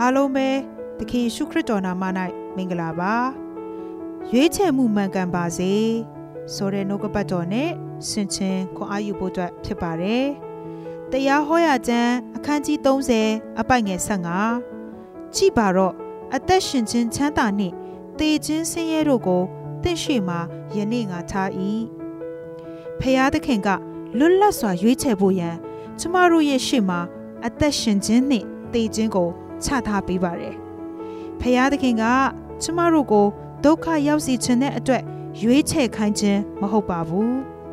အားလုံးပဲသခင်ယေရှုခရစ်တော်နာမ၌မင်္ဂလာပါရွေးချယ်မှုမှန်ကန်ပါစေဆိုတဲ့နှုတ်ကပတ်တော်နဲ့ဆင်ခြင်ခွန်အားယူဖို့အတွက်ဖြစ်ပါတယ်တရားဟောရာကျမ်းအခန်းကြီး30အပိုက်ငယ်15ကြည်ပါတော့အသက်ရှင်ခြင်းချမ်းသာနှင့်တေခြင်းဆင်းရဲတို့ကိုတင့်ရှိမှယနေ့ငါထား၏ဖျားသခင်ကလွတ်လပ်စွာရွေးချယ်ဖို့ရန်ကျမတို့ရဲ့ရှေ့မှာအသက်ရှင်ခြင်းနှင့်တေခြင်းကို ချထားပေးပါတယ်။ဖခင်သခင်ကကျမတို့ကိုဒုက္ခရောက်စေခြင်းတဲ့အတွက်ရွေးချယ်ခိုင်းခြင်းမဟုတ်ပါဘူး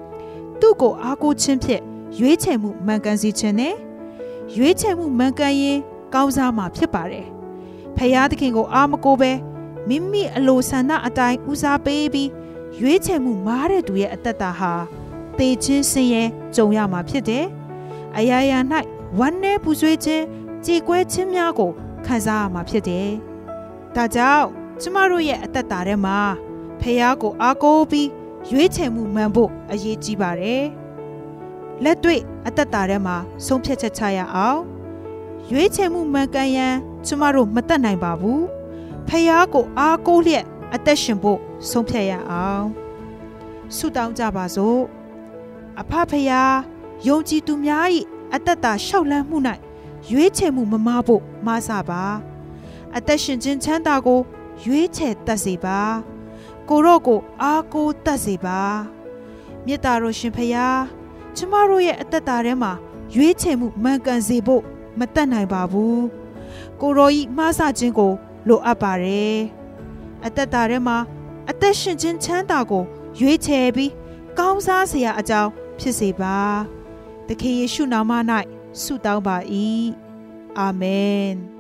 ။သူ့ကိုအားကိုးခြင်းဖြင့်ရွေးချယ်မှုမှန်ကန်စေခြင်းနဲ့ရွေးချယ်မှုမှန်ကန်ရင်ကောင်းစားမှာဖြစ်ပါတယ်။ဖခင်သခင်ကိုအားမကိုးပဲမိမိအလိုဆန္ဒအတိုင်းဦးစားပေးပြီးရွေးချယ်မှုမားတဲ့သူရဲ့အသက်တာဟာသေခြင်းဆင်းရဲကြုံရမှာဖြစ်တယ်။အရာရာ၌ဝမ်းနည်းပူဆွေးခြင်း ကြေကွဲခြင်းများကိုခံစားရမှာဖြစ်တယ်။ဒါကြောင့်ကျမတို့ရဲ့အသက်တာထဲမှာဖះကိုအားကိုးပြီးရွေးချယ်မှုမှန်ဖို့အရေးကြီးပါတယ်။လက်တွေ့အသက်တာထဲမှာဆုံးဖြတ်ချက်ချရအောင်။ရွေးချယ်မှုမှန်ကန်ရန်ကျမတို့မတတ်နိုင်ပါဘူး။ဖះကိုအားကိုးလျက်အသက်ရှင်ဖို့ဆုံးဖြတ်ရအောင်။ဆုတောင်းကြပါစို့။အဖဖះယုံကြည်သူများ၏အသက်တာရှောက်လန်းမှု၌ ရွေးချယ်မှုမမားဖို့မဆပါအသက်ရှင်ခြင်းချမ်းသာကို ရွေးချယ်တတ်စေပါ ကိုရော့ကိုအားကိုးတတ်စေပါမေတ္တာတော်ရှင်ဖရာကျမတို့ရဲ့အသက်တာထဲမှာရွေးချယ်မှုမှန်ကန်စေဖို့မတတ်နိုင်ပါဘူးကိုရောဤမှားဆခြင်းကို လိုအပ်ပါတယ်အသက်တာထဲမှာအသက်ရှင်ခြင်းချမ်းသာကို ရွေးချယ်ပြီးကောင်းစားစရာအကြောင်းဖြစ်စေပါသခင်ယေရှုနာမ၌ ဆုတောင်းပါ၏အာမင်